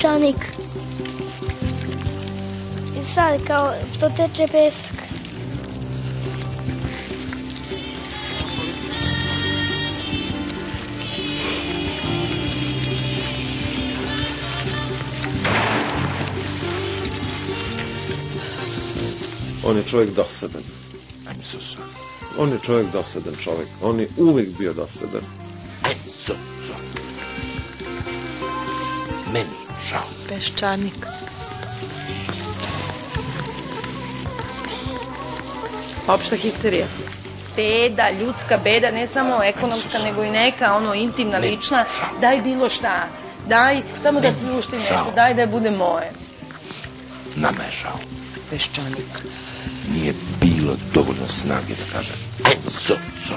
Peščanik. I sad kao što teče pesak. On je čovjek dosadan. Susu. On je čovjek dosadan čovjek. On je uvijek bio dosadan. Peščanik. Opšta histerija. Beda, ljudska beda, ne samo ekonomska, nego i neka, ono, intimna, lična. Daj bilo šta. Daj, samo da se ušti nešto. Daj da bude moje. Nama je žao. Peščanik. Nije bilo dovoljno snage da kaže Ajme susu.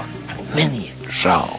Meni je žao.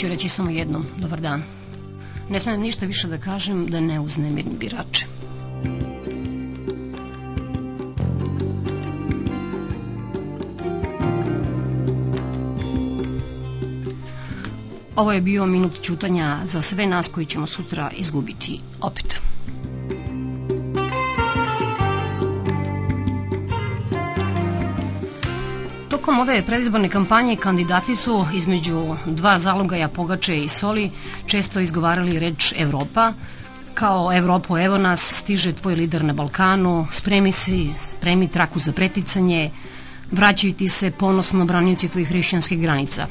Ću reći samo jednom. Dobar dan. Ne smem ništa više da kažem da ne uznemirim birače. Ovo je bio minut ćutanja za sve nas koji ćemo sutra izgubiti opet. Tokom ove predizborne kampanje kandidati su između dva zalogaja pogače i soli često izgovarali reč Evropa, kao Evropo, evo nas, stiže tvoj lider na Balkanu, spremi se, spremi traku za preticanje, vraćaju ti se ponosno branioci tvojih hrišćanskih granica.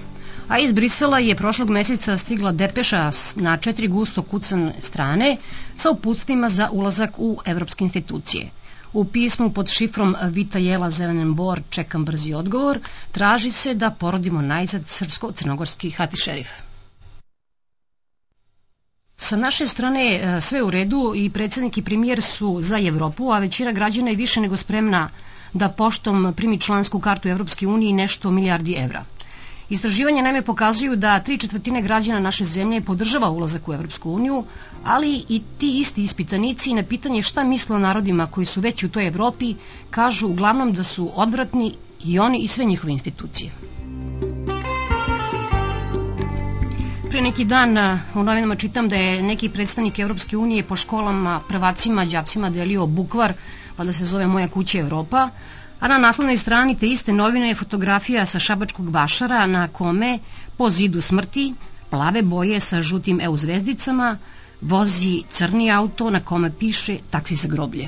A iz Brisela je prošlog meseca stigla depeša na četiri gusto kucane strane sa uputstvima za ulazak u evropske institucije. U pismu pod šifrom Vita Jela Zelenem Bor čekam brzi odgovor, traži se da porodimo najzad srpsko-crnogorski hati šerif. Sa naše strane e, sve u redu i predsednik i premijer su za Evropu, a većina građana je više nego spremna da poštom primi člansku kartu Evropske unije i nešto milijardi evra. Istraživanja naime pokazuju da tri četvrtine građana naše zemlje podržava ulazak u Evropsku uniju, ali i ti isti ispitanici na pitanje šta misle o narodima koji su već u toj Evropi kažu uglavnom da su odvratni i oni i sve njihove institucije. Pre neki dan u novinama čitam da je neki predstavnik Evropske unije po školama, prvacima, đacima delio bukvar, pa da se zove Moja kuća Evropa, a na naslovnoj strani te iste novine je fotografija sa šabačkog vašara na kome po zidu smrti plave boje sa žutim EU zvezdicama vozi crni auto na kome piše taksi za groblje.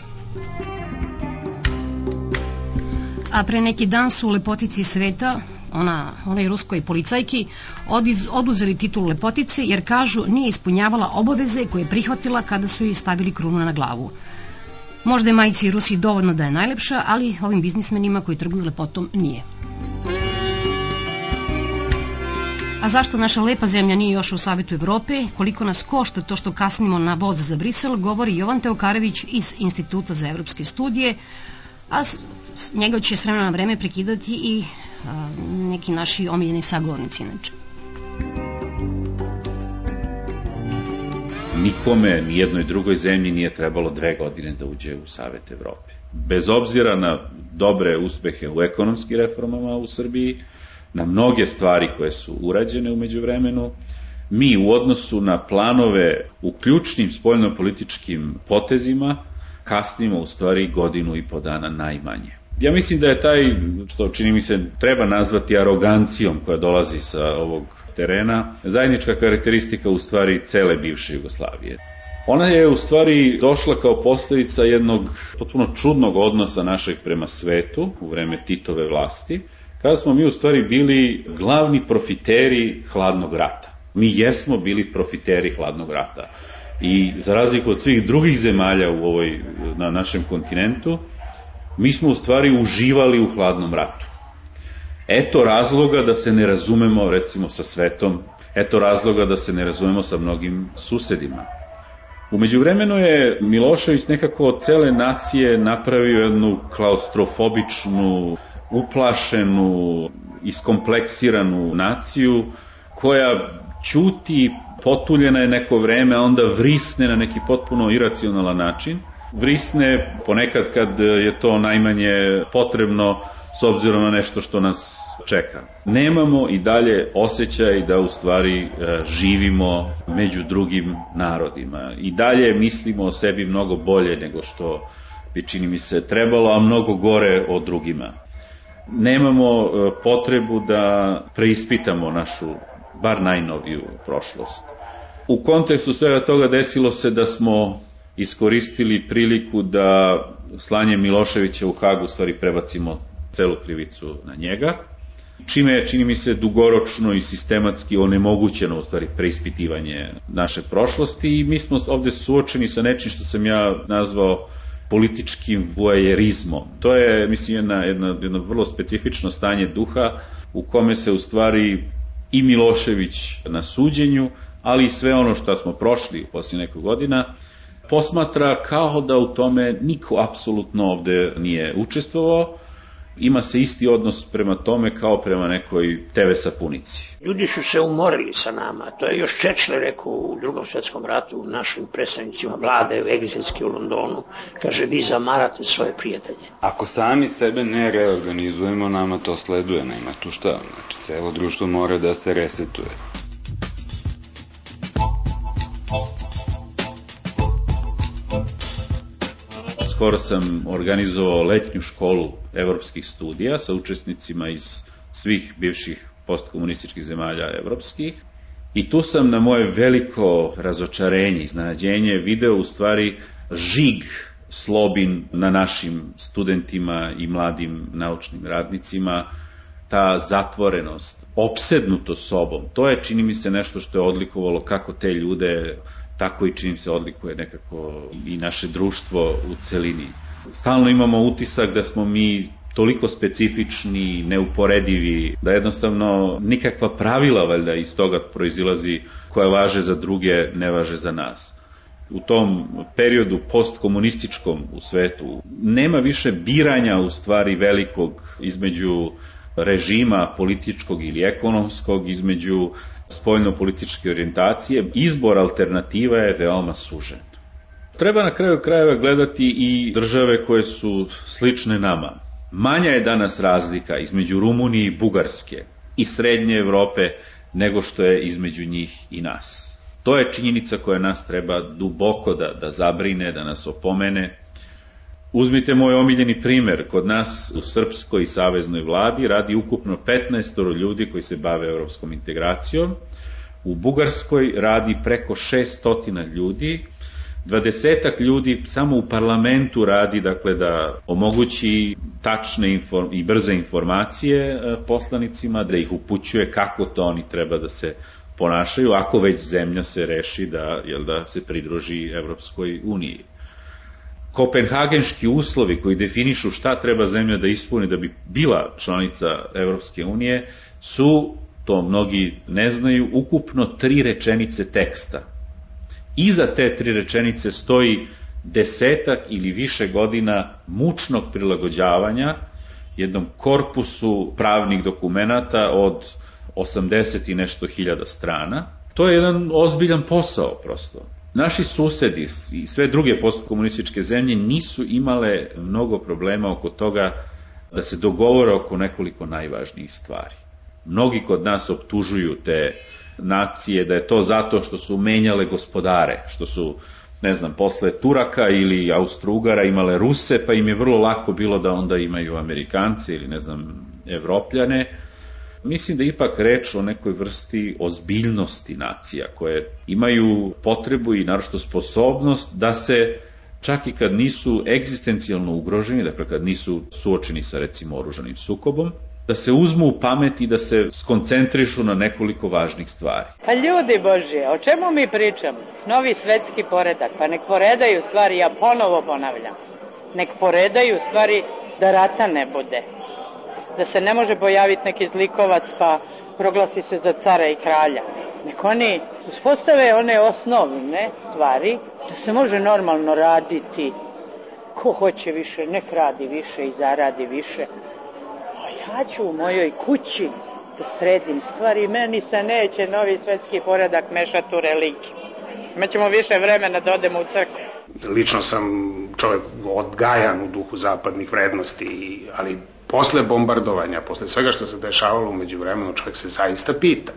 A pre neki dan su u lepotici sveta, ona, onoj ruskoj policajki, odiz, oduzeli titul lepotice jer kažu nije ispunjavala obaveze koje je prihvatila kada su joj stavili krunu na glavu. Možda je majici Rusiji dovoljno da je najlepša, ali ovim biznismenima koji trguju lepotom nije. A zašto naša lepa zemlja nije još u Savetu Evrope, koliko nas košta to što kasnimo na voz za Brisel, govori Jovan Teokarević iz Instituta za evropske studije, a njega će s vremena na vreme prekidati i a, neki naši omiljeni sagovornici inače. Nikome, ni jednoj drugoj zemlji nije trebalo dve godine da uđe u Savet Evrope. Bez obzira na dobre uspehe u ekonomskim reformama u Srbiji, na mnoge stvari koje su urađene umeđu vremenu, mi u odnosu na planove u ključnim spoljnopolitičkim potezima kasnimo u stvari godinu i po dana najmanje. Ja mislim da je taj, što čini mi se, treba nazvati arogancijom koja dolazi sa ovog terena, zajednička karakteristika u stvari cele bivše Jugoslavije. Ona je u stvari došla kao posledica jednog potpuno čudnog odnosa našeg prema svetu u vreme Titove vlasti, kada smo mi u stvari bili glavni profiteri hladnog rata. Mi jesmo bili profiteri hladnog rata. I za razliku od svih drugih zemalja u ovoj, na našem kontinentu, mi smo u stvari uživali u hladnom ratu. Eto razloga da se ne razumemo recimo sa svetom eto razloga da se ne razumemo sa mnogim susedima. Umeđu vremenu je Milošević nekako od cele nacije napravio jednu klaustrofobičnu, uplašenu, iskompleksiranu naciju koja ćuti, potuljena je neko vreme, a onda vrisne na neki potpuno iracionalan način. Vrisne ponekad kad je to najmanje potrebno s obzirom na nešto što nas čeka. Nemamo i dalje osjećaj da u stvari e, živimo među drugim narodima. I dalje mislimo o sebi mnogo bolje nego što bi čini mi se trebalo, a mnogo gore o drugima. Nemamo e, potrebu da preispitamo našu, bar najnoviju prošlost. U kontekstu svega toga desilo se da smo iskoristili priliku da slanje Miloševića u Hagu stvari prebacimo celu krivicu na njega čime je, čini mi se, dugoročno i sistematski onemogućeno u stvari preispitivanje naše prošlosti i mi smo ovde suočeni sa nečim što sam ja nazvao političkim voajerizmom. To je, mislim, jedna, jedna, jedno vrlo specifično stanje duha u kome se u stvari i Milošević na suđenju, ali i sve ono što smo prošli posle nekog godina, posmatra kao da u tome niko apsolutno ovde nije učestvovao, ima se isti odnos prema tome kao prema nekoj TV sapunici. Ljudi su se umorili sa nama, to je još Čečle rekao u drugom svetskom ratu našim predstavnicima vlade u egzilski u Londonu, kaže vi zamarate svoje prijatelje. Ako sami sebe ne reorganizujemo, nama to sleduje, nema tu šta, znači celo društvo mora da se resetuje. Skoro sam organizovao letnju školu evropskih studija sa učesnicima iz svih bivših postkomunističkih zemalja evropskih. I tu sam na moje veliko razočarenje, iznenađenje video u stvari žig slobin na našim studentima i mladim naučnim radnicima, ta zatvorenost, opsednuto sobom, to je čini mi se nešto što je odlikovalo kako te ljude tako i čini se odlikuje nekako i naše društvo u celini. Stalno imamo utisak da smo mi toliko specifični, neuporedivi, da jednostavno nikakva pravila valjda iz toga proizilazi koja važe za druge, ne važe za nas. U tom periodu postkomunističkom u svetu nema više biranja u stvari velikog između režima političkog ili ekonomskog, između spoljno-političke orijentacije, izbor alternativa je veoma sužen. Treba na kraju krajeva gledati i države koje su slične nama. Manja je danas razlika između Rumunije i Bugarske i Srednje Evrope nego što je između njih i nas. To je činjenica koja nas treba duboko da, da zabrine, da nas opomene, Uzmite moj omiljeni primer, kod nas u Srpskoj saveznoj vladi radi ukupno 15 ljudi koji se bave evropskom integracijom, u Bugarskoj radi preko 600 ljudi, dvadesetak ljudi samo u parlamentu radi, dakle da omogući tačne inform i brze informacije e, poslanicima, da ih upućuje kako to oni treba da se ponašaju, ako već zemlja se reši da, jel da se pridruži Evropskoj uniji kopenhagenški uslovi koji definišu šta treba zemlja da ispuni da bi bila članica Evropske unije su, to mnogi ne znaju, ukupno tri rečenice teksta. Iza te tri rečenice stoji desetak ili više godina mučnog prilagođavanja jednom korpusu pravnih dokumenata od 80 i nešto hiljada strana. To je jedan ozbiljan posao prosto. Naši susedi i sve druge postkomunističke zemlje nisu imale mnogo problema oko toga da se dogovore oko nekoliko najvažnijih stvari. Mnogi kod nas optužuju te nacije da je to zato što su menjale gospodare, što su, ne znam, posle Turaka ili Austrugara imale Ruse, pa im je vrlo lako bilo da onda imaju Amerikance ili, ne znam, Evropljane, Mislim da ipak reč o nekoj vrsti ozbiljnosti nacija koje imaju potrebu i narošto sposobnost da se čak i kad nisu egzistencijalno ugroženi, dakle kad nisu suočeni sa recimo oružanim sukobom, da se uzmu u pamet i da se skoncentrišu na nekoliko važnih stvari. Pa ljudi Božje, o čemu mi pričamo? Novi svetski poredak, pa nek poredaju stvari, ja ponovo ponavljam. Nek poredaju stvari da rata ne bude da se ne može pojaviti neki zlikovac pa proglasi se za cara i kralja. Nek oni uspostave one osnovne stvari da se može normalno raditi. Ko hoće više, nek radi više i zaradi više. A ja ću u mojoj kući da sredim stvari. Meni se neće novi svetski poredak mešati u religiju. Imaćemo više vremena da odemo u crkvu. Lično sam čovjek odgajan u duhu zapadnih vrednosti, ali posle bombardovanja, posle svega što se dešavalo umeđu vremenu, čovjek se zaista pita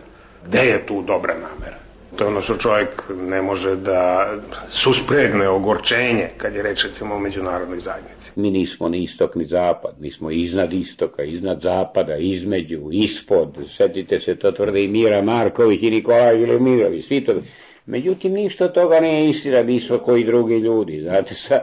gde je tu dobra namera. To je ono što čovjek ne može da suspregne ogorčenje kad je reč recimo o međunarodnoj zajednici. Mi nismo ni istok ni zapad, mi smo iznad istoka, iznad zapada, između, ispod. Setite se, to tvrde i Mira Marković i Nikolaj Vilemirović, svi to. Međutim, ništa toga nije istina, mi smo koji drugi ljudi. Znate, sa,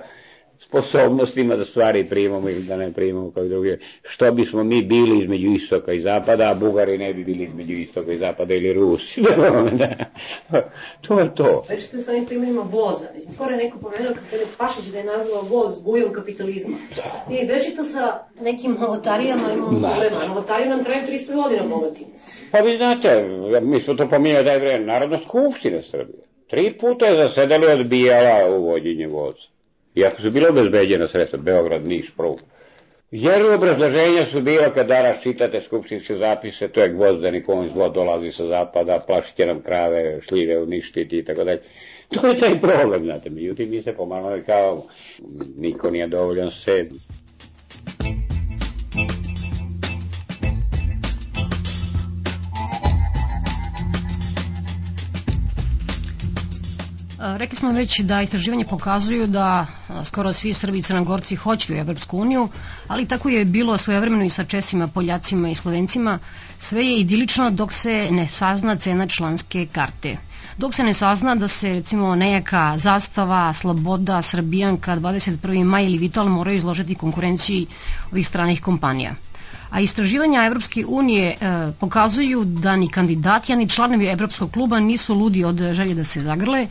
sposobnostima da stvari primamo ili da ne primamo kao i druge. Što bismo mi bili između istoka i zapada, a Bugari ne bi bili između istoka i zapada ili Rusi. Da. to je to. Već ste sa ovim primjerima voza. Mislim, skoro je neko pomenuo kako je Pašić da je nazvao voz bujom kapitalizma. Da. I već to sa nekim novotarijama imamo da. problema. Novotarije nam traju 300 godina mogati. Pa vi znate, mi smo to pominjali da je vreme Narodna skupština Srbije. Tri puta je zasedali odbijala uvođenje voza. Iako su bilo obezbeđena sredstva, Beograd, Niš, Prug. Jer obrazloženja su bila kad danas čitate skupštinske zapise, to je gvozdeni konj zlo dolazi sa zapada, plašite nam krave, šljive uništiti i tako dalje. To je taj problem, znate, međutim mi se pomalo kao niko nije dovoljan sedmi. Rekli smo već da istraživanje pokazuju da skoro svi Srbi i Crnogorci hoće u Evropsku uniju, ali tako je bilo svojevremeno i sa Česima, Poljacima i Slovencima. Sve je idilično dok se ne sazna cena članske karte. Dok se ne sazna da se recimo nejaka zastava, sloboda, srbijanka, 21. maj ili Vital moraju izložiti konkurenciji ovih stranih kompanija. A istraživanja Evropske unije e, pokazuju da ni kandidati, ani članovi Evropskog kluba nisu ludi od želje da se zagrle,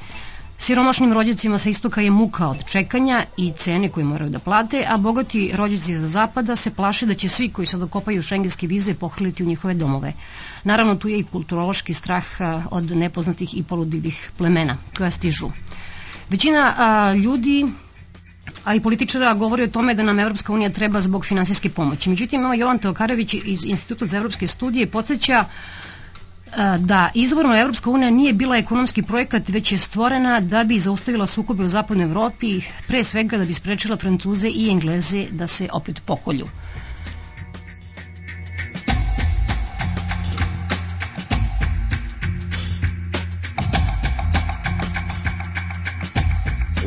Siromašnim rođacima sa istoka je muka od čekanja i cene koje moraju da plate, a bogati rođaci za zapada se plaše da će svi koji se dokopaju šengenske vize pohrliti u njihove domove. Naravno, tu je i kulturološki strah od nepoznatih i poludivih plemena koja stižu. Većina a, ljudi a i političara govori o tome da nam Evropska unija treba zbog finansijske pomoći. Međutim, Jovan Teokarević iz Instituta za evropske studije podsjeća da izvorno Evropska unija nije bila ekonomski projekat, već je stvorena da bi zaustavila sukobe u zapadnoj Evropi, pre svega da bi sprečila Francuze i Engleze da se opet pokolju.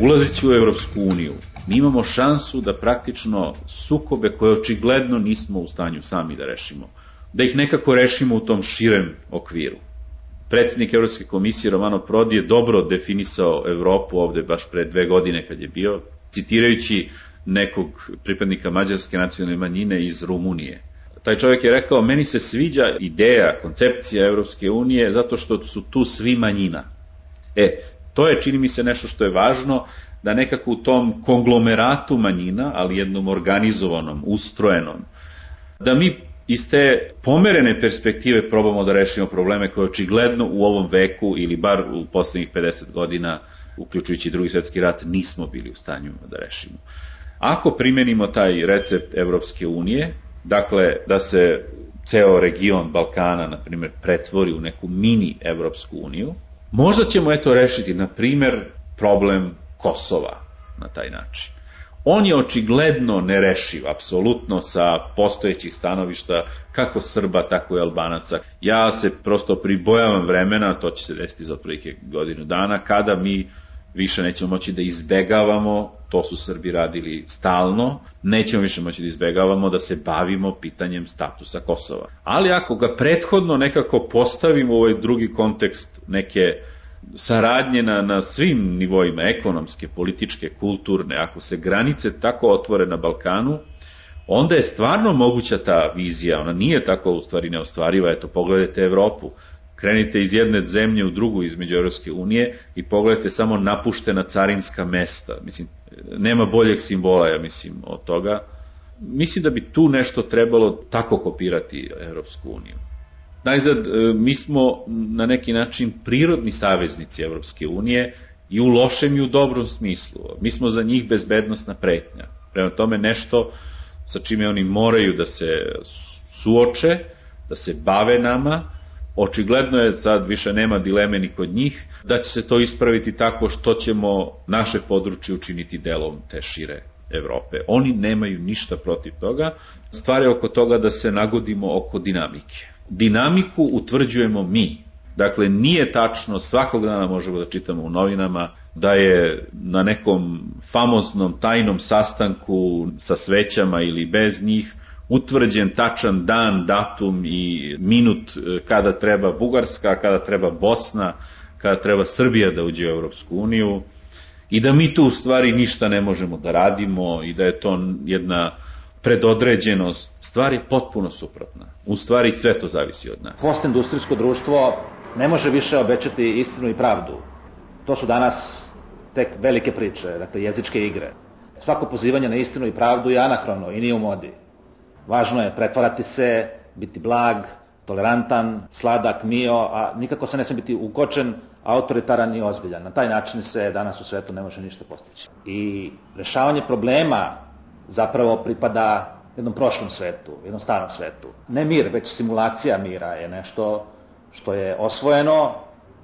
Ulazeći u Evropsku uniju, mi imamo šansu da praktično sukobe koje očigledno nismo u stanju sami da rešimo, da ih nekako rešimo u tom širem okviru. Predsednik Evropske komisije Romano Prodi je dobro definisao Evropu ovde baš pre dve godine kad je bio, citirajući nekog pripadnika mađarske nacionalne manjine iz Rumunije. Taj čovjek je rekao, meni se sviđa ideja, koncepcija Evropske unije zato što su tu svi manjina. E, to je, čini mi se, nešto što je važno, da nekako u tom konglomeratu manjina, ali jednom organizovanom, ustrojenom, da mi iz te pomerene perspektive probamo da rešimo probleme koje očigledno u ovom veku ili bar u poslednjih 50 godina, uključujući drugi svetski rat, nismo bili u stanju da rešimo. Ako primenimo taj recept Evropske unije, dakle da se ceo region Balkana, na primjer, pretvori u neku mini Evropsku uniju, možda ćemo eto rešiti, na primjer, problem Kosova na taj način. On je očigledno nerešiv, apsolutno sa postojećih stanovišta, kako Srba, tako i Albanaca. Ja se prosto pribojavam vremena, to će se desiti za otprilike godinu dana, kada mi više nećemo moći da izbegavamo, to su Srbi radili stalno, nećemo više moći da izbegavamo da se bavimo pitanjem statusa Kosova. Ali ako ga prethodno nekako postavimo u ovaj drugi kontekst neke saradnje na, na svim nivoima, ekonomske, političke, kulturne, ako se granice tako otvore na Balkanu, onda je stvarno moguća ta vizija, ona nije tako u stvari neostvariva, eto pogledajte Evropu, krenite iz jedne zemlje u drugu između Evropske unije i pogledajte samo napuštena carinska mesta, mislim, nema boljeg simbola, ja mislim, od toga. Mislim da bi tu nešto trebalo tako kopirati Evropsku uniju. Najzad, e, mi smo na neki način prirodni saveznici Evropske unije i u lošem i u dobrom smislu. Mi smo za njih bezbednostna pretnja. Prema tome nešto sa čime oni moraju da se suoče, da se bave nama, Očigledno je, sad više nema dileme ni kod njih, da će se to ispraviti tako što ćemo naše područje učiniti delom te šire Evrope. Oni nemaju ništa protiv toga. Stvar je oko toga da se nagodimo oko dinamike. Dinamiku utvrđujemo mi. Dakle, nije tačno, svakog dana možemo da čitamo u novinama da je na nekom famoznom tajnom sastanku sa svećama ili bez njih utvrđen tačan dan, datum i minut e, kada treba Bugarska, kada treba Bosna, kada treba Srbija da uđe u Europsku uniju i da mi tu u stvari ništa ne možemo da radimo i da je to jedna predodređenost. Stvar je potpuno suprotna. U stvari sve to zavisi od nas. Postindustrijsko društvo ne može više obećati istinu i pravdu. To su danas tek velike priče, dakle jezičke igre. Svako pozivanje na istinu i pravdu je anahrono i nije u modi. Važno je pretvarati se, biti blag, tolerantan, sladak, mio, a nikako se ne smije biti ukočen, autoritaran i ozbiljan. Na taj način se danas u svetu ne može ništa postići. I rešavanje problema zapravo pripada jednom prošlom svetu, jednom starom svetu. Ne mir, već simulacija mira je nešto što je osvojeno,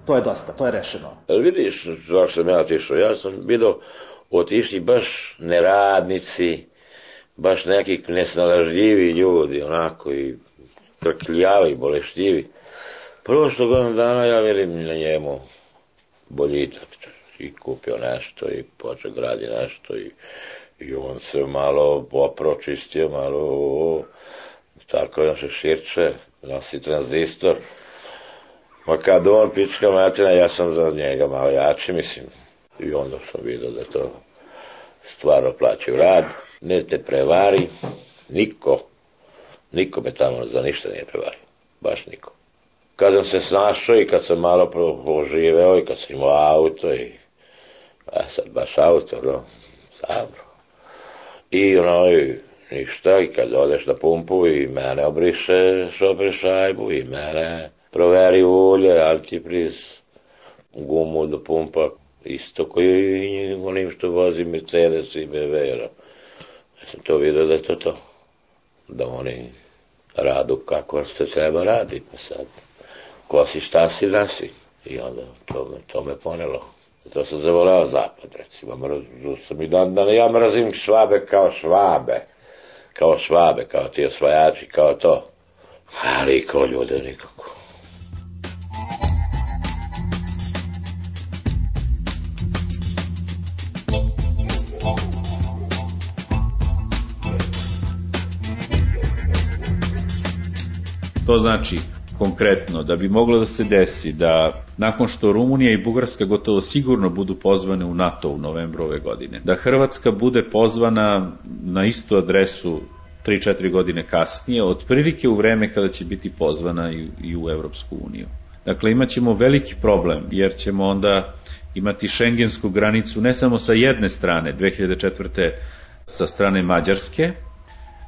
to je dosta, to je rešeno. Ali vidiš, zašto sam ja otišao, ja sam vidio otišli baš neradnici, baš neki nesnalažljivi ljudi, onako i krkljavi, bolešljivi. Prošlo godinu dana ja velim na njemu boljitak i kupio nešto i počeo gradi nešto i, i on se malo opročistio, malo tako on se širče, nosi tranzistor. Ma kad on pička matina, ja sam za njega malo jači, mislim. I onda sam vidio da to stvarno plaćaju rad ne te prevari, niko, niko me tamo za ništa nije prevario, baš niko. Kad sam se snašao i kad sam malo poživeo i kad sam imao auto i, a sad baš auto, no, sabro. I ono, i ništa, i kad odeš na pumpu i mene obriše šoper šajbu i mene proveri ulje, antipriz, gumu do pumpa, isto koji onim što vozi Mercedes i BMW sam to vidio da je to to. Da oni radu kako se treba radi, pa sad ko si šta si da si. I onda to, me, to me ponelo. To sam zavoleo zapad, recimo. Mrzio sam i da, da ja mrazim švabe kao švabe. Kao švabe, kao ti osvajači, kao to. Ali kao ljude nikako. To znači konkretno da bi moglo da se desi da nakon što Rumunija i Bugarska gotovo sigurno budu pozvane u NATO u novembru ove godine, da Hrvatska bude pozvana na istu adresu 3-4 godine kasnije, otprilike u vreme kada će biti pozvana i, i u Evropsku uniju. Dakle, imaćemo veliki problem, jer ćemo onda imati šengensku granicu ne samo sa jedne strane, 2004. sa strane Mađarske,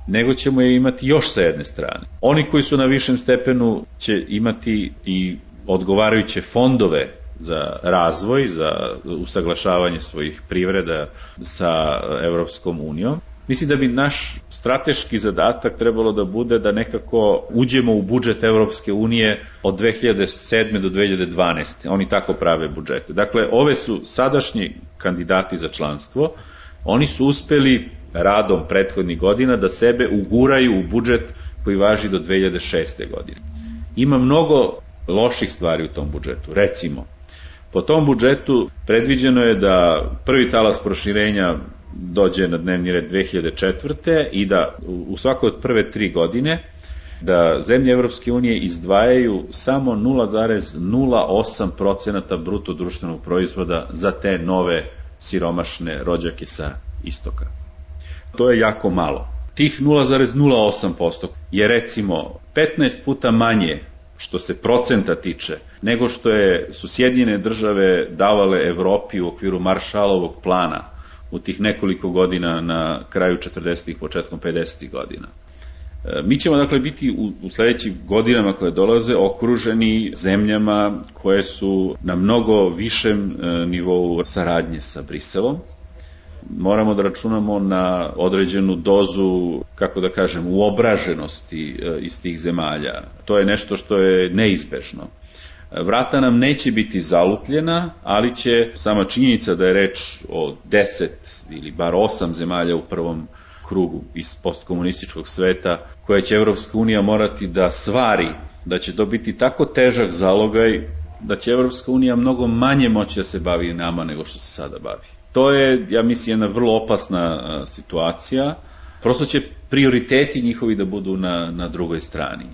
nego ćemo je imati još sa jedne strane. Oni koji su na višem stepenu će imati i odgovarajuće fondove za razvoj, za usaglašavanje svojih privreda sa Evropskom unijom. Mislim da bi naš strateški zadatak trebalo da bude da nekako uđemo u budžet Evropske unije od 2007. do 2012. Oni tako prave budžete. Dakle, ove su sadašnji kandidati za članstvo, oni su uspeli radom prethodnih godina da sebe uguraju u budžet koji važi do 2006. godine. Ima mnogo loših stvari u tom budžetu. Recimo, po tom budžetu predviđeno je da prvi talas proširenja dođe na dnevni red 2004. i da u svakoj od prve tri godine da zemlje Evropske unije izdvajaju samo 0,08% bruto društvenog proizvoda za te nove siromašne rođake sa istoka. To je jako malo. Tih 0,08% je recimo 15 puta manje što se procenta tiče, nego što je, su Sjedinjene države davale Evropi u okviru Maršalovog plana u tih nekoliko godina na kraju 40. početkom 50. godina. E, mi ćemo dakle biti u, u sledećim godinama koje dolaze okruženi zemljama koje su na mnogo višem e, nivou saradnje sa Briselom. Moramo da računamo na određenu dozu, kako da kažem, uobraženosti e, iz tih zemalja. To je nešto što je neizbežno. Vrata nam neće biti zalupljena, ali će sama činjenica da je reč o deset ili bar osam zemalja u prvom krugu iz postkomunističkog sveta, koje će Evropska unija morati da svari, da će to biti tako težak zalogaj, da će Evropska unija mnogo manje moći da se bavi nama nego što se sada bavi. To je, ja mislim, jedna vrlo opasna situacija. Prosto će prioriteti njihovi da budu na, na drugoj strani.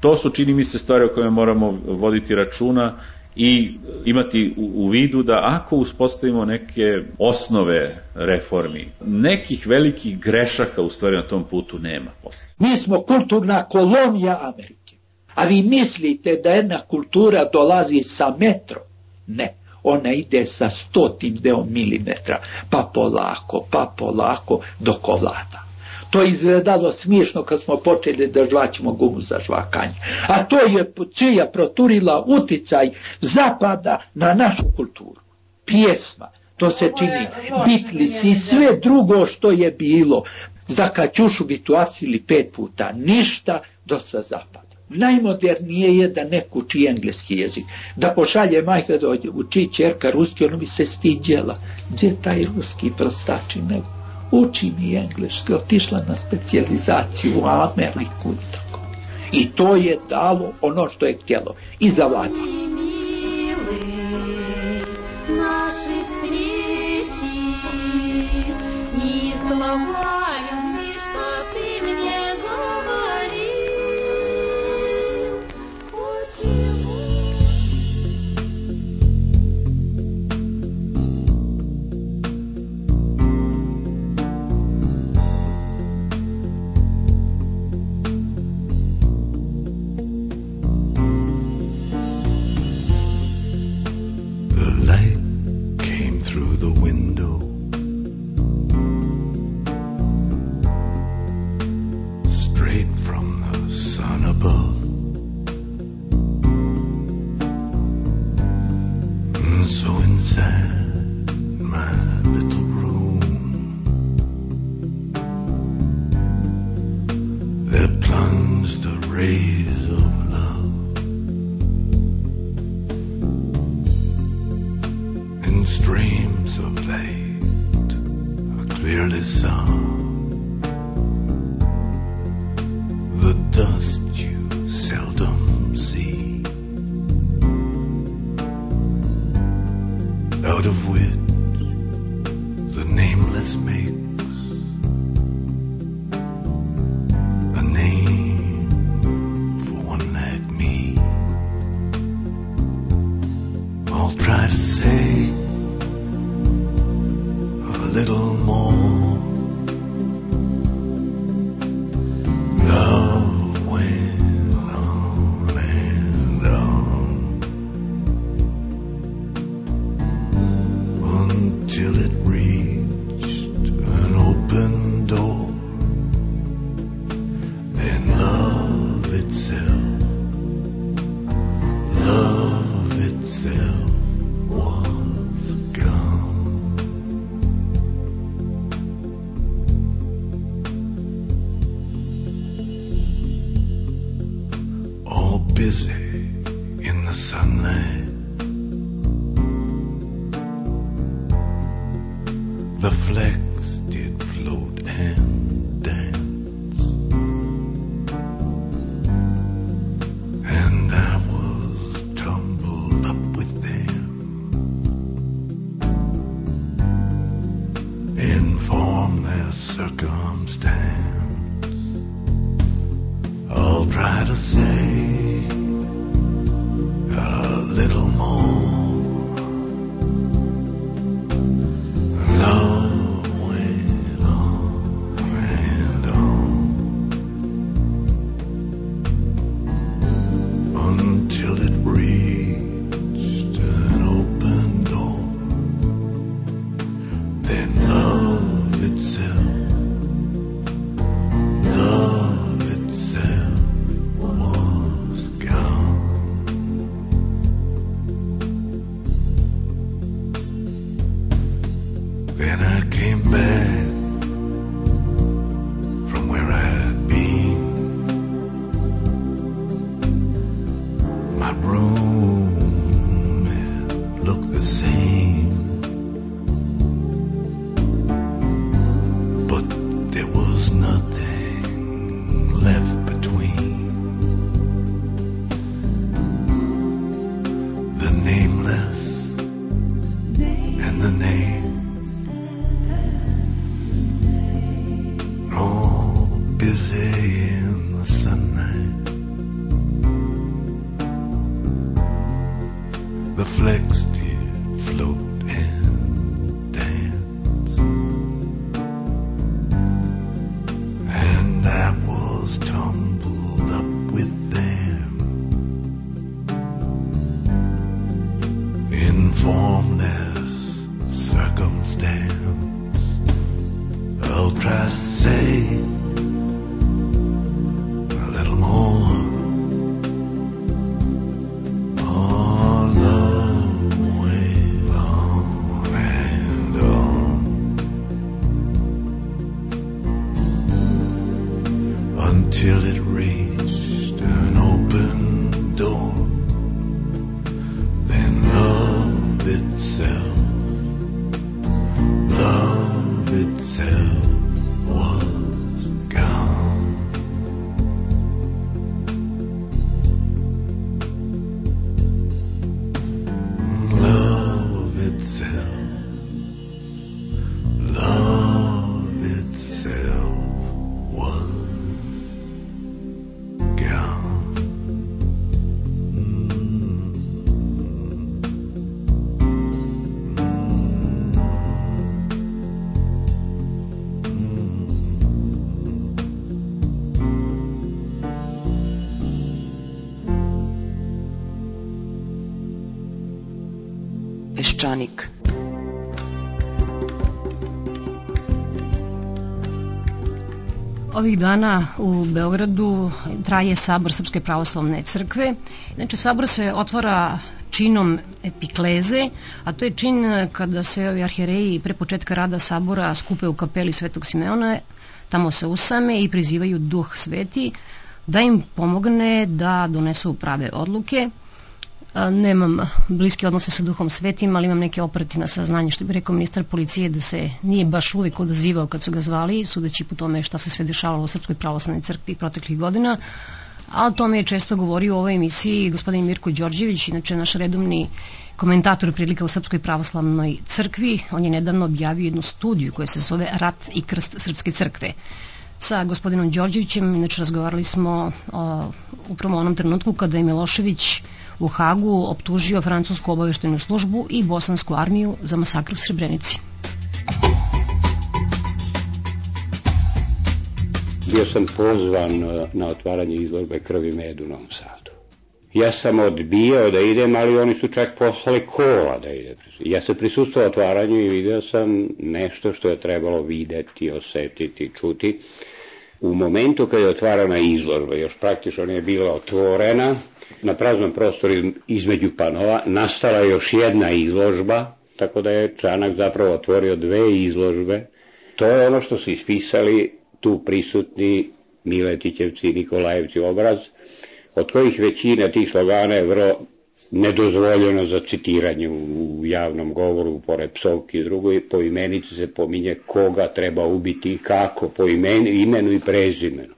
To su, čini mi se, stvari o kojima moramo voditi računa i imati u, u vidu da ako uspostavimo neke osnove reformi, nekih velikih grešaka u stvari na tom putu nema posle. Mi smo kulturna kolonija Amerike. A vi mislite da jedna kultura dolazi sa metro? Ne. Ona ide sa stotim deo milimetra, pa polako, pa polako, dok ovlada. To je izgledalo smiješno kad smo počeli da žvaćemo gumu za žvakanje. A to je čija proturila uticaj zapada na našu kulturu. Pjesma, to se čini, Beatles i sve drugo što je bilo. Za Kaćušu bi tu acili pet puta, ništa do sa zapada. Najmodernije je da neko uči engleski jezik. Da pošalje majka da uči čerka ruski, ono bi se stiđela. Gdje taj ruski prostači nego? uči mi engleski, otišla na specijalizaciju u Ameriku i tako. I to je dalo ono što je htjelo i zavladalo. than love itself. Ovih dana u Beogradu traje sabor Srpske pravoslavne crkve. Znači, sabor se otvara činom epikleze, a to je čin kada se ovi arhijereji pre početka rada sabora skupe u kapeli Svetog Simeona, tamo se usame i prizivaju duh sveti da im pomogne da donesu prave odluke. Nemam bliske odnose sa duhom svetim, ali imam neke operativna saznanja, što bi rekao ministar policije, da se nije baš uvijek odazivao kad su ga zvali, sudeći po tome šta se sve dešavalo u Srpskoj pravoslavnoj crkvi proteklih godina. A o tome je često govorio u ovoj emisiji gospodin Mirko Đorđević, inače naš redovni komentator prilika u Srpskoj pravoslavnoj crkvi. On je nedavno objavio jednu studiju koja se zove Rat i krst Srpske crkve sa gospodinom Đorđevićem, inače razgovarali smo o, upravo onom trenutku kada je Milošević u Hagu optužio francusku obaveštenu službu i bosansku armiju za masakr u Srebrenici. Bio sam pozvan eh, na otvaranje izložbe krvi med u Novom Sadu. Ja sam odbijao da idem, ali oni su čak poslali kola da ide. Ja sam prisustvao otvaranju i video sam nešto što je trebalo videti, osetiti, čuti. U momentu kad je otvarana izložba, još praktično nije bila otvorena, na praznom prostoru između panova nastala još jedna izložba, tako da je Čanak zapravo otvorio dve izložbe. To je ono što su ispisali tu prisutni Miletićevci i Nikolajevci obraz, od kojih većina tih slogana je vrlo nedozvoljeno za citiranje u javnom govoru, pored psovki i drugo, i po imenici se pominje koga treba ubiti i kako, po imenu, imenu i prezimenu.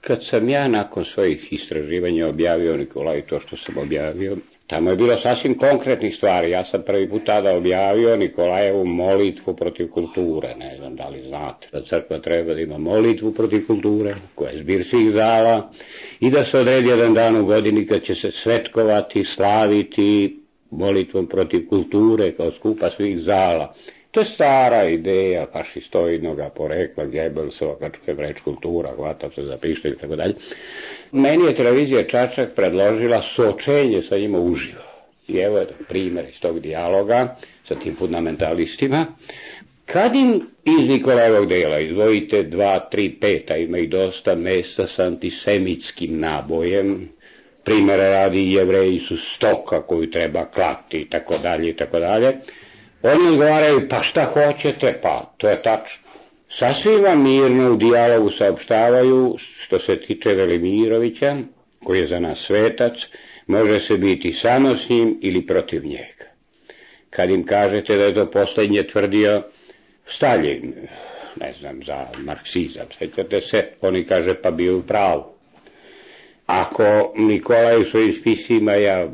Kad sam ja nakon svojih istraživanja objavio Nikolaj to što sam objavio, tamo je bilo sasvim konkretnih stvari. Ja sam prvi put tada objavio Nikolajevu molitvu protiv kulture. Ne znam da li znate da crkva treba da ima molitvu protiv kulture, koja je zbir svih zala, i da se odredi jedan dan u godini kad će se svetkovati, slaviti molitvom protiv kulture kao skupa svih zala. To je stara ideja fašistoidnog porekla, Gebelsova, kad je reč kultura, hvata se za pištolj i tako dalje. Meni je televizija Čačak predložila sočenje sa njima uživo. I evo je primjer iz tog dijaloga sa tim fundamentalistima. Kad im iz Nikolajevog dela izdvojite dva, tri, peta, ima i dosta mesta sa antisemitskim nabojem, primjera radi jevreji su stoka koju treba klati i tako dalje i tako dalje, oni odgovaraju, pa šta hoćete, pa to je tačno. Sasvim vam mirno u dijalogu saopštavaju, što se tiče Velimirovića, koji je za nas svetac, može se biti samo s njim ili protiv njega. Kad im kažete da je to poslednje tvrdio Stalin, ne znam, za marksizam, sećate se, oni kaže pa bio u pravu. Ako Nikolaj u svojim spisima, ja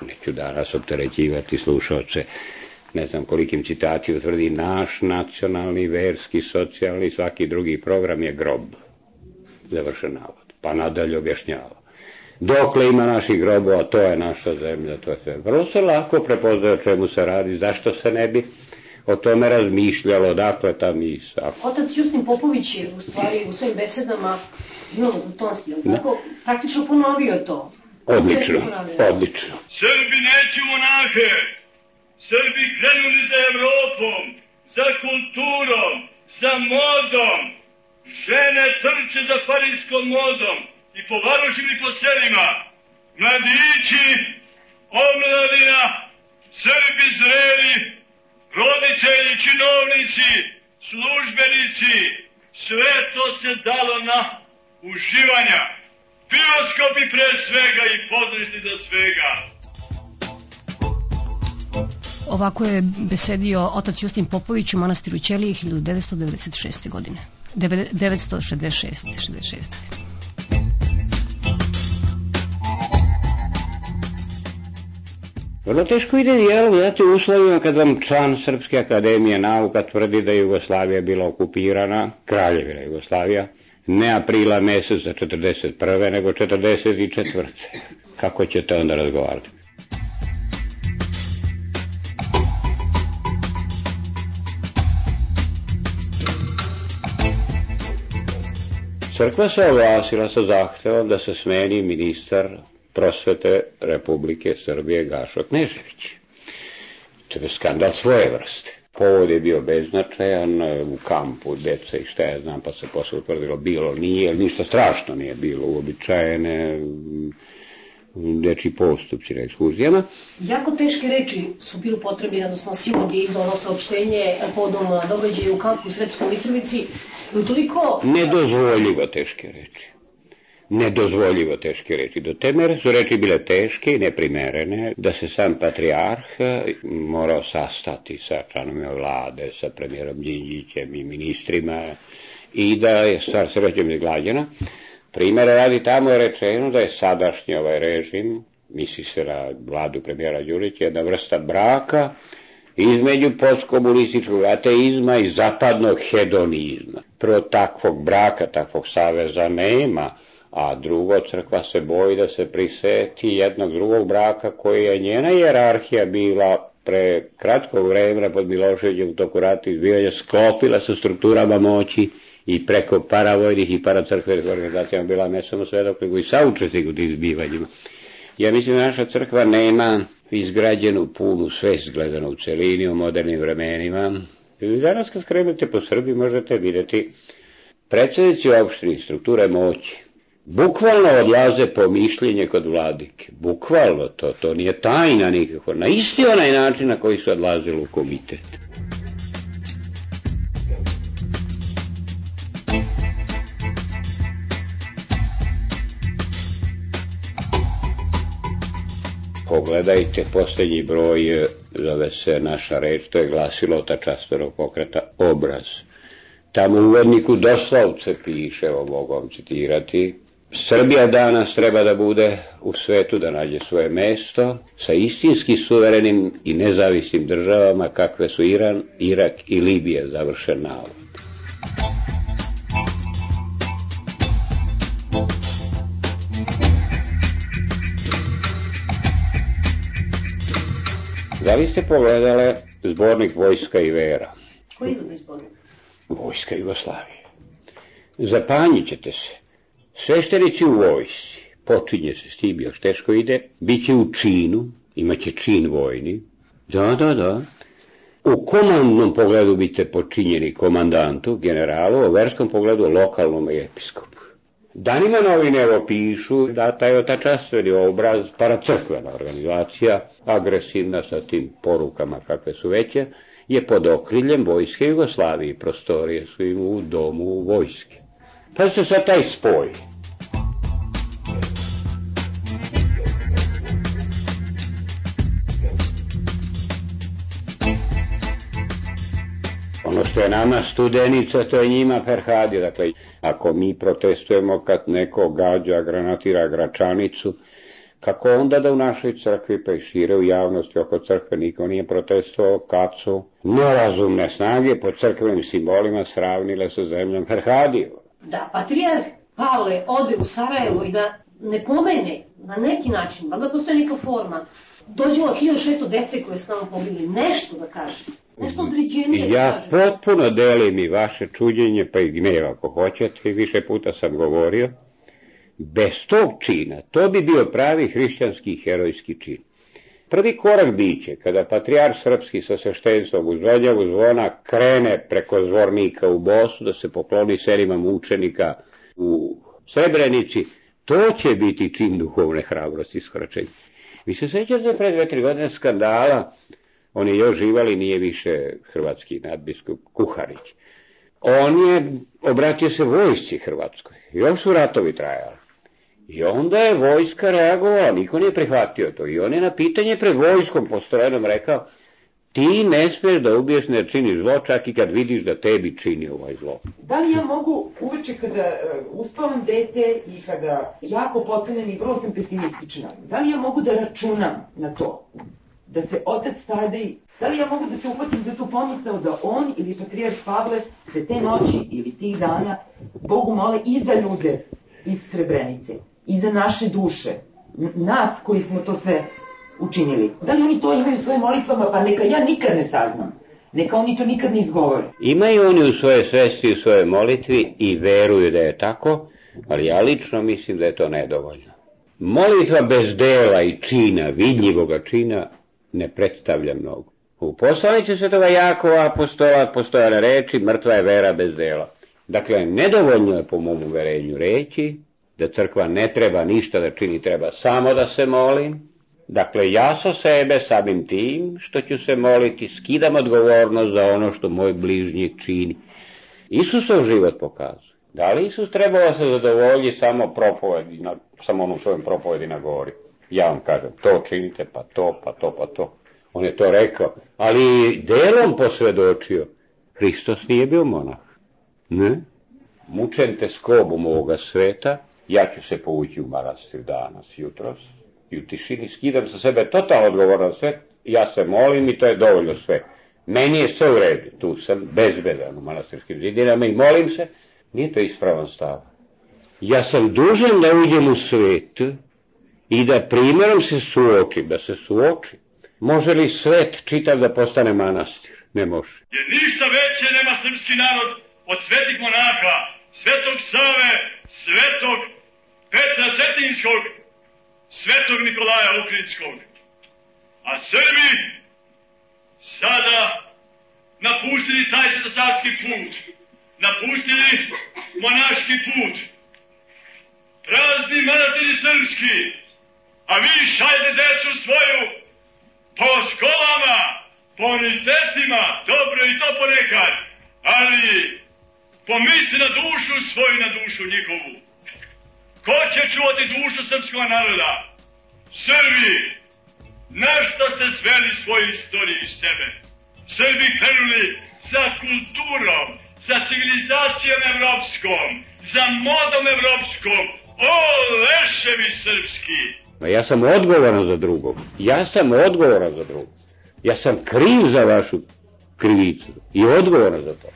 neću danas opterećivati slušalce, ne znam kolikim citacijom tvrdi naš nacionalni, verski, socijalni, svaki drugi program je grob. Završen navod. Pa nadalje objašnjava. dokle ima naših grobova, to je naša zemlja, to je sve. Vrlo se lako prepoznaje o čemu se radi, zašto se ne bi o tome razmišljalo, dakle ta misa. Otac Justin Popović je u stvari u svojim besedama imamo tonski, Da. tako, praktično ponovio to. Odlično, odlično. Srbi neću monahe, Srbi krenuli za Evropom, za kulturom, za modom. Žene trče za parijskom modom i po varošima i po selima. Mladići, omladina, Srbi zreli, roditelji, činovnici, službenici, sve to se dalo na uživanja. Bioskopi pre svega i pozorišni za svega. Ovako je besedio otac Justin Popović u manastiru Ćelije 1996. godine. Deve- 966. 66. Vrlo teško ide dijalog, znate, u uslovima kad vam član Srpske akademije nauka tvrdi da je Jugoslavija bila okupirana, kraljevina Jugoslavija, ne aprila meseca 41. nego 44. Kako ćete onda razgovarati? Crkva se oglasila sa zahtevom da se smeni ministar prosvete Republike Srbije Gašo Knežević. To je skandal svoje vrste. Povod je bio beznačajan u kampu dece i šta ja znam, pa se posle utvrdilo bilo nije, ništa strašno nije bilo, uobičajene deči postupci na ekskurzijama. Jako teške reči su bili potrebni, odnosno Simon je izdao ono saopštenje povodom događaja u kampu u Srepskoj Mitrovici. I toliko... Nedozvoljivo teške reči. Nedozvoljivo teške reči. Do te mere su reči bile teške i neprimerene, da se sam patrijarh morao sastati sa članovima vlade, sa premijerom Đinđićem i ministrima i da je stvar srećem izglađena. Primere radi tamo je rečeno da je sadašnji ovaj režim, misli se na vladu premijera Đurića, jedna vrsta braka između postkomunističkog ateizma i zapadnog hedonizma. Prvo takvog braka, takvog saveza nema, a drugo crkva se boji da se priseti jednog drugog braka koji je njena jerarhija bila pre kratkog vremena pod Miloševićem u toku rata izbivanja sklopila sa strukturama moći i preko paravojnih i paracrkvenih organizacijama bila ne samo svedok, nego i saučesnik u tim zbivanjima. Ja mislim da naša crkva nema izgrađenu punu svest gledano u celini u modernim vremenima. I danas kad skrenete po Srbiji možete vidjeti predsjednici opštini strukture moći bukvalno odlaze po mišljenje kod vladike. Bukvalno to, to nije tajna nikako. Na isti onaj način na koji su odlazili u komitet. Pogledajte posljednji broj, zove se naša reč, to je glasilo ta častvenog pokreta obraz. Tamo u uvodniku doslovce piše, evo mogu vam citirati, Srbija danas treba da bude u svetu, da nađe svoje mesto sa istinski suverenim i nezavisnim državama kakve su Iran, Irak i Libija, završen navod. Da li ste pogledale zbornik Vojska i vera? Koji je izbornik? Vojska Jugoslavije. Zapanjit ćete se. Sveštenici u vojsi, počinje se s tim, još teško ide, bit će u činu, imaće čin vojni. Da, da, da. U komandnom pogledu bite počinjeni komandantu, generalu, u verskom pogledu lokalnom episkopu. Danima novine evo pišu da taj ta častveni obraz, paracrkvena organizacija, agresivna sa tim porukama kakve su veće, je pod okriljem vojske Jugoslavije. Prostorije su im u domu vojske. Pazite sad taj spoj. Ono što je nama studenica, to je njima perhadi. Dakle, ako mi protestujemo kad neko gađa, granatira gračanicu, kako onda da u našoj crkvi pa i šire u javnosti oko crkve niko nije protestovao kad su nerazumne snage po crkvenim simbolima sravnile sa zemljom Perhadiju. Da patrijarh Pavle ode u Sarajevo i da ne pomene na neki način, valjda postoji neka forma, dođemo 1600 dece koje su tamo pobili, nešto da kaže, nešto određenije da Ja kaže. potpuno delim i vaše čuđenje, pa i gnev ako hoćete, i više puta sam govorio. Bez tog čina, to bi bio pravi hrišćanski herojski čin. Prvi korak biće kada patrijar srpski sa sveštenstvom uz odjavu zvona krene preko zvornika u Bosu da se pokloni selima mučenika u Srebrenici, to će biti čin duhovne hrabrosti i skračenja. Vi se sećate pre dve, tri godine skandala, on je još živali, nije više hrvatski nadbiskup Kuharić. On je obratio se vojsci Hrvatskoj. Još su ratovi trajali. I onda je vojska reagovala, niko nije prihvatio to. I on je na pitanje pred vojskom postrojenom rekao, ti ne smiješ da ubiješ ne činiš zlo, čak i kad vidiš da tebi čini ovaj zlo. Da li ja mogu uveče kada uh, uspavam dete i kada jako potonem i vrlo sam pesimistična, da li ja mogu da računam na to? Da se otac Tadej, da li ja mogu da se uhvatim za tu pomisao da on ili patrijarh Pavle se te noći ili tih dana Bogu mole i za ljude iz Srebrenice, i za naše duše, nas koji smo to sve učinili. Da li oni to imaju u svojim molitvama, pa neka ja nikad ne saznam. Neka oni to nikad ne izgovore. Imaju oni u svoje svesti, u svoje molitvi i veruju da je tako, ali ja lično mislim da je to nedovoljno. Molitva bez dela i čina, vidljivoga čina, ne predstavlja mnogo. U poslanici svetoga Jakova apostola postoja na reči, mrtva je vera bez dela. Dakle, nedovoljno je po mom uverenju reći da crkva ne treba ništa da čini, treba samo da se molim. Dakle, ja sa sebe samim tim što ću se moliti, skidam odgovornost za ono što moj bližnji čini. Isusov život pokazuje. Da li Isus trebao se zadovolji samo propovedi, na, samo onom svojom propovedi na gori? Ja vam kažem, to činite, pa to, pa to, pa to. On je to rekao, ali delom posvedočio. Hristos nije bio monah. Ne? Mučen te skobom ovoga sveta, ja ću se povući u manastir danas, jutros, i u tišini skidam sa sebe totalno odgovorno sve, ja se molim i to je dovoljno sve. Meni je sve u redu, tu sam bezbedan u manastirskim zidinama i molim se, nije to ispravan stav. Ja sam dužan da uđem u svet i da primjerom se suočim, da se suočim. Može li svet čitav da postane manastir? Ne može. Jer ništa veće nema srpski narod od svetih monaha, svetog Save, svetog Petra Cetinskog, svetog Nikolaja Ukrinskog. A Srbi sada napustili taj svetosavski put, napustili monaški put, prazni manastiri srpski, a vi šaljete decu svoju po školama, po univerzitetima, dobro i to ponekad, ali pomisli na dušu svoju, na dušu njihovu. Ko će čuvati dušu srpskog naroda? Srbi, na što ste sveli svoju istoriju iz sebe? Srbi krenuli za kulturom, za civilizacijom evropskom, za modom evropskom. O, leševi srpski! Ma ja sam odgovoran za drugog. Ja sam odgovoran za drugog. Ja sam kriv za vašu krivicu i odgovoran za to.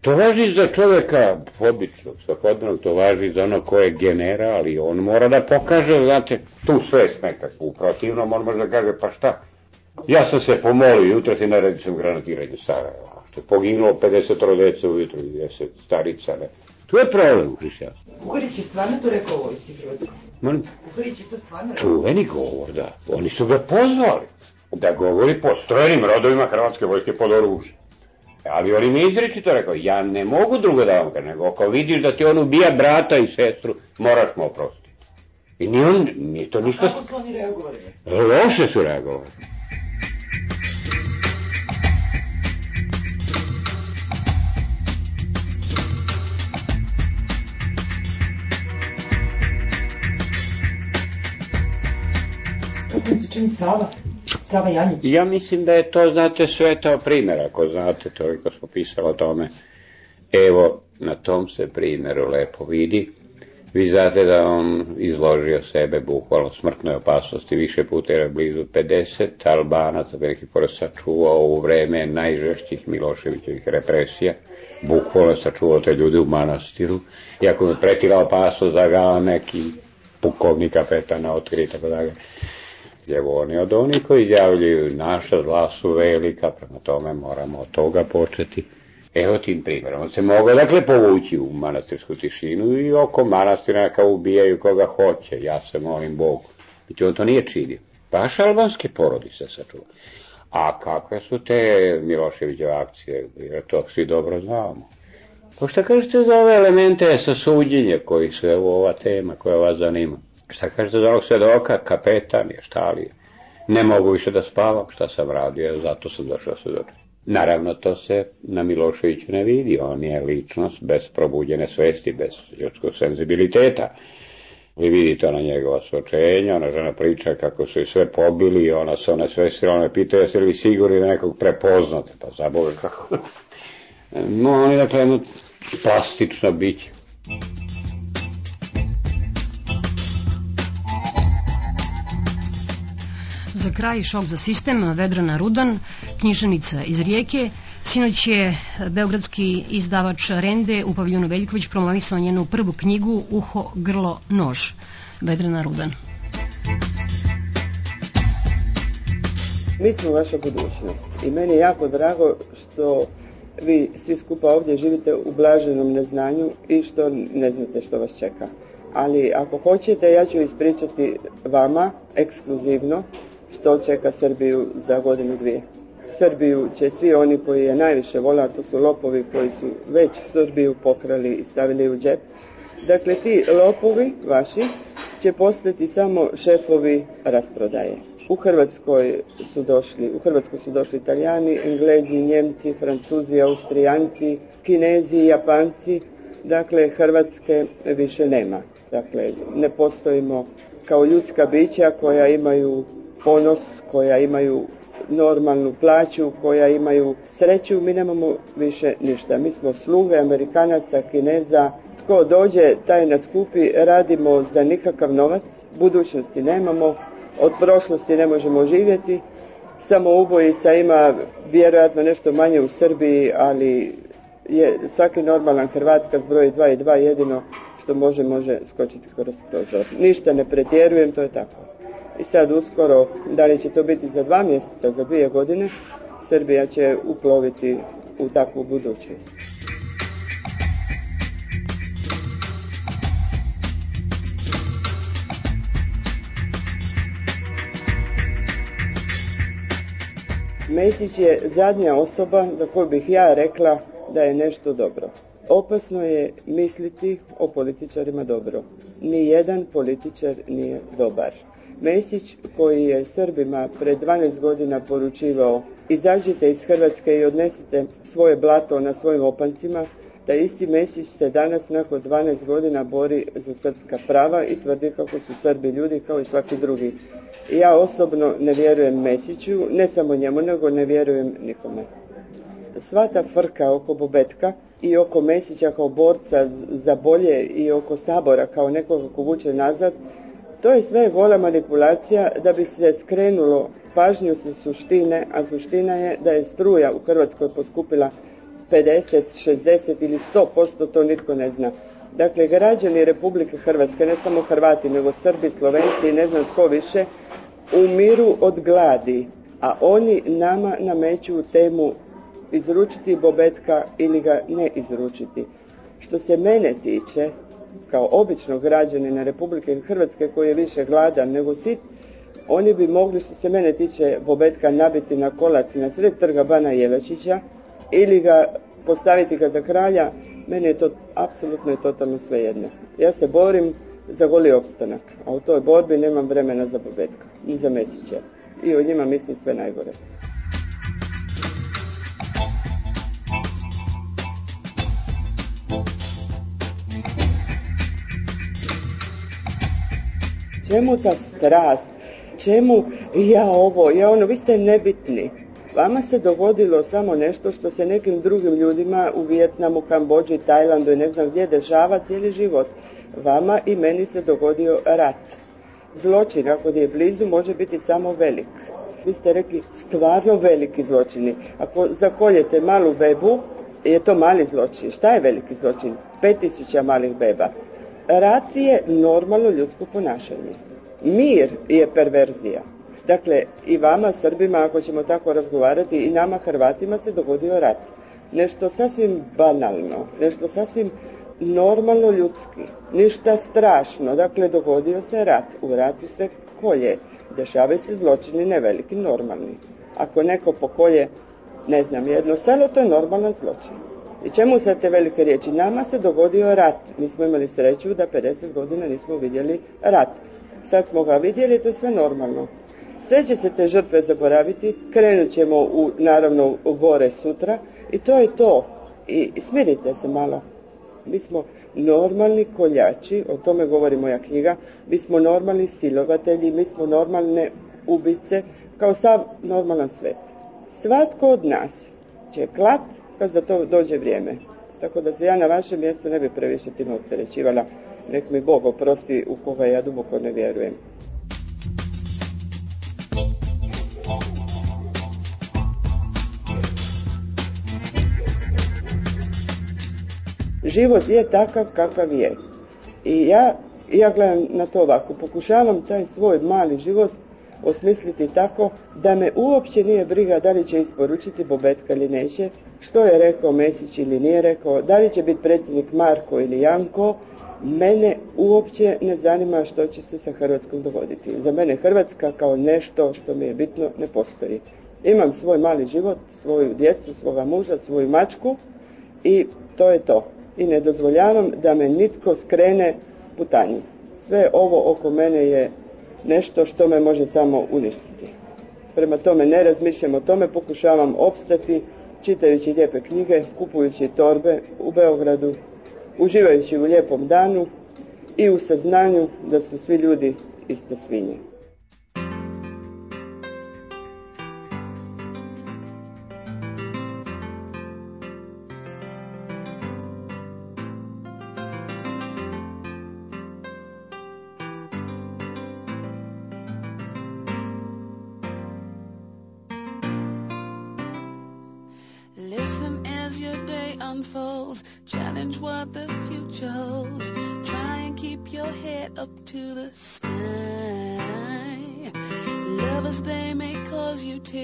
To važi za čoveka običnog, svakodnevnog, to važi za ono ko je general i on mora da pokaže, znate, tu svest nekako. U protivnom on može da kaže, pa šta? Ja sam se pomolio jutro i naredio sam granatiranje Sarajeva. Je poginulo 50 dece ujutro i 10 starica. Ne. Tu je problem u hrišćanstvu. Kuharić je stvarno to rekao u vojsci Hrvatskoj. Molim, Kuharić je to stvarno rekao. čuveni govor, da. Oni su ga pozvali da govori po strojenim rodovima Hrvatske vojske pod oružje. Ali on im je izrečito rekao, ja ne mogu drugo da vam kažem, nego ako vidiš da ti on ubija brata i sestru, moraš mu oprostiti. I ni on, nije to ništa... Kako su oni reagovali? Loše su reagovali. Čini Sava? Sava Janjić. Ja mislim da je to, znate, svetao primjer, ako znate, toliko smo pisali o tome. Evo, na tom se primjeru lepo vidi. Vi znate da on izložio sebe bukvalno smrtnoj opasnosti više puta je blizu 50 Albanaca veliki pored sačuvao u vreme najžešćih Miloševićevih represija. Bukvalno sačuvao te ljude u manastiru. Iako mu je pretila opasnost da ga neki pukovnika petana otkri i tako dalje. Jer oni od onih koji izjavljuju naša zla su velika, prema tome moramo od toga početi. Evo tim primjerom. On se mogao dakle povući u manastirsku tišinu i oko manastira neka ubijaju koga hoće. Ja se molim Bogu. I on to nije činio. Baš albanske porodice sačuva. A kakve su te Miloševićeve akcije? Jer to svi dobro znamo. Pa šta kažete za ove elemente sa suđenje koji su evo ova tema koja vas zanima? Šta kažete za onog svedoka, kapetan je, šta li je? Ne mogu više da spavam, šta sam radio, zato sam došao svedok. Naravno, to se na Miloševiću ne vidi, on je ličnost bez probuđene svesti, bez ljudskog senzibiliteta. Vi vidite ona njegova svočenja, ona žena priča kako su i sve pobili, ona se one sve ona pita jeste li sigurni da nekog prepoznate, pa za kako. No, oni dakle jedno plastično biće. Za kraj šok za sistem Vedrana Rudan, književnica iz Rijeke. Sinoć je beogradski izdavač Rende u paviljonu Veljković promovisao njenu prvu knjigu Uho, grlo, nož. Vedrana Rudan. Mi smo vaša budućnost i meni je jako drago što vi svi skupa ovdje živite u blaženom neznanju i što ne znate što vas čeka. Ali ako hoćete, ja ću ispričati vama ekskluzivno što čeka Srbiju za godinu dvije. Srbiju će svi oni koji je najviše vole, a to su lopovi koji su već Srbiju pokrali i stavili u džep. Dakle, ti lopovi vaši će postati samo šefovi rasprodaje. U Hrvatskoj su došli, u Hrvatskoj su došli Italijani, Englezi, Njemci, Francuzi, Austrijanci, Kinezi, Japanci. Dakle, Hrvatske više nema. Dakle, ne postojimo kao ljudska bića koja imaju ponos, koja imaju normalnu plaću, koja imaju sreću, mi nemamo više ništa. Mi smo sluge Amerikanaca, Kineza, tko dođe, taj nas kupi, radimo za nikakav novac, budućnosti nemamo, od prošlosti ne možemo živjeti, samo ubojica ima vjerojatno nešto manje u Srbiji, ali je svaki normalan Hrvat kad broji dva i dva jedino što može, može skočiti kroz prozor. Ništa ne pretjerujem, to je tako. I sad uskoro, da li će to biti za dva mjeseca, za dvije godine, Srbija će uploviti u takvu budućnost. Mesić je zadnja osoba za koju bih ja rekla da je nešto dobro. Opasno je misliti o političarima dobro. Ni jedan političar nije dobar. Mesić koji je Srbima pred 12 godina poručivao izađite iz Hrvatske i odnesite svoje blato na svojim opancima, da isti Mesić se danas nakon 12 godina bori za srpska prava i tvrdi kako su Srbi ljudi kao i svaki drugi. Ja osobno ne vjerujem Mesiću, ne samo njemu, nego ne vjerujem nikome. Sva ta frka oko Bobetka i oko Mesića kao borca za bolje i oko Sabora kao nekoga ko vuče nazad, to je sve gola manipulacija da bi se skrenulo pažnju sa suštine, a suština je da je struja u Hrvatskoj poskupila 50, 60 ili 100%, to nitko ne zna. Dakle, građani Republike Hrvatske, ne samo Hrvati, nego Srbi, Slovenci i ne znam tko više, umiru od gladi, a oni nama nameću temu izručiti Bobetka ili ga ne izručiti. Što se mene tiče, kao običnog građanina Republike Hrvatske koji je više gladan nego sit, oni bi mogli što se mene tiče Bobetka nabiti na kolac na sred trga Bana Jelačića ili ga postaviti ga za kralja, meni je to apsolutno i totalno svejedno. Ja se borim za goli opstanak, a u toj borbi nemam vremena za Bobetka, ni za Mesića. I o njima mislim sve najgore. Čemu ta strast? Čemu ja ovo, ja ono, vi ste nebitni. Vama se dogodilo samo nešto što se nekim drugim ljudima u Vijetnamu, Kambođi, Tajlandu i ne znam gdje dešava cijeli život. Vama i meni se dogodio rat. Zločin, ako je blizu, može biti samo velik. Vi ste rekli stvarno veliki zločini. Ako zakoljete malu bebu, je to mali zločin. Šta je veliki zločin? 5000 malih beba. rat je normalno ljudsko ponašanje. Mir je perverzija. Dakle, i vama Srbima, ako ćemo tako razgovarati, i nama Hrvatima se dogodio rat. Nešto sasvim banalno, nešto sasvim normalno ljudski, ništa strašno. Dakle, dogodio se rat. U ratu se kolje. Dešavaju se zločini neveliki, normalni. Ako neko pokolje, ne znam, jedno selo, to je normalan zločin. I čemu sad te velike riječi? Nama se dogodio rat. Mi smo imali sreću da 50 godina nismo vidjeli rat. Sad smo ga vidjeli, to sve normalno. Sve će se te žrtve zaboraviti, krenut ćemo u, naravno u gore sutra i to je to. I, i smirite se malo. Mi smo normalni koljači, o tome govori moja knjiga, mi smo normalni silovatelji, mi smo normalne ubice, kao sav normalan svet. Svatko od nas će klat kad za to dođe vrijeme. Tako da se ja na vašem mjestu ne bi previše tim opterećivala. Nek mi Bog oprosti u koga ja duboko ne vjerujem. Život je takav kakav je. I ja, ja gledam na to ovako, pokušavam taj svoj mali život osmisliti tako da me uopće nije briga da li će isporučiti Bobetka ili neće, što je rekao Mesić ili nije rekao, da li će biti predsjednik Marko ili Janko, mene uopće ne zanima što će se sa Hrvatskom dogoditi. Za mene Hrvatska kao nešto što mi je bitno ne postoji. Imam svoj mali život, svoju djecu, svoga muža, svoju mačku i to je to. I ne dozvoljavam da me nitko skrene putanju. Sve ovo oko mene je nešto što me može samo uništiti. Prema tome ne razmišljam o tome, pokušavam opstati čitajući lijepe knjige, kupujući torbe u Beogradu, uživajući u lijepom danu i u saznanju da su svi ljudi iste svinje.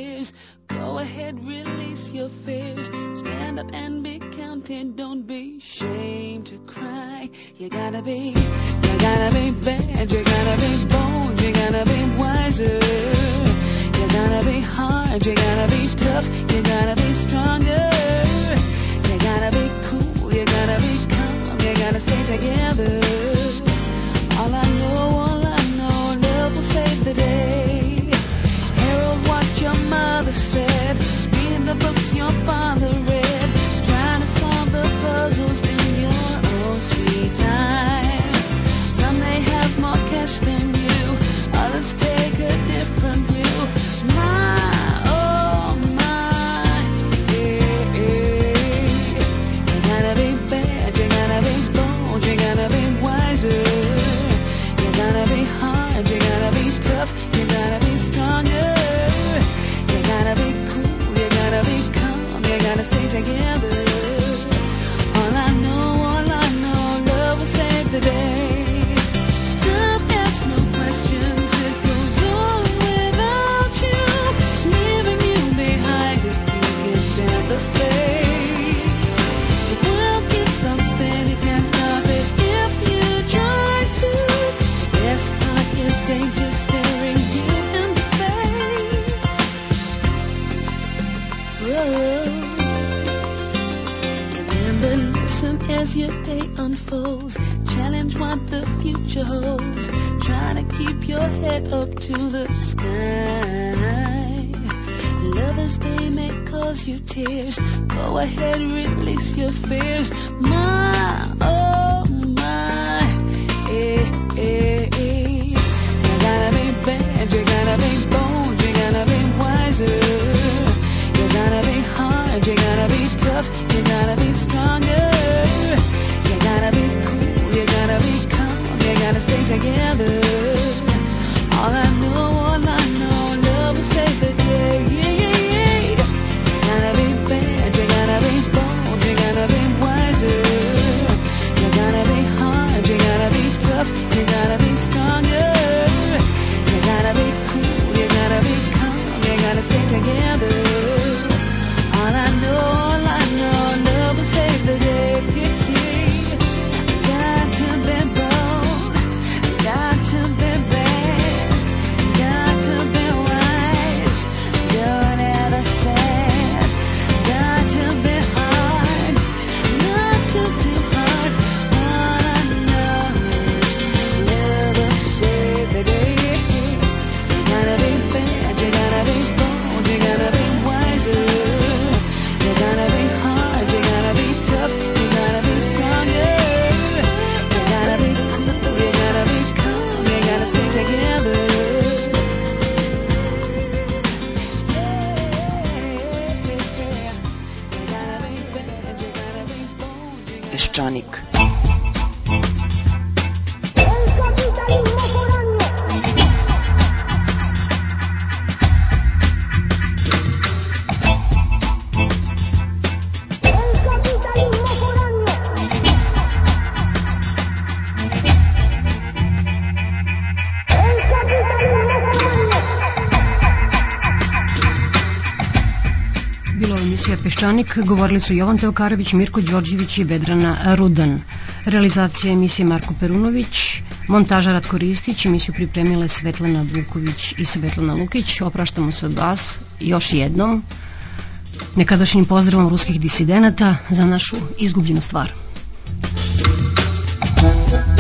Tears. Go ahead, release your fears. Stand up and be counted. Don't be ashamed to cry. You gotta be, you gotta be bad. You gotta be bold. You gotta be wiser. You gotta be hard, you gotta be tough, you gotta be stronger. You gotta be cool, you gotta be calm, you gotta stay together. All I know, all I know, love will save the day. Mother said, read the books your father read, trying to solve the puzzles in your own sweet time. Challenge what the future holds. Try to keep your head up to the sky. Lovers, they may cause you tears. Go ahead, release your fears. My, oh Sonic. Peščanik govorili su Jovan Teokarević, Mirko Đorđević i Vedrana Rudan. Realizacija emisije Marko Perunović, montaža Ratko Ristić, emisiju pripremile Svetlana Vuković i Svetlana Lukić. Opraštamo se od vas još jednom nekadašnjim pozdravom ruskih disidenata za našu izgubljenu stvar. peščanik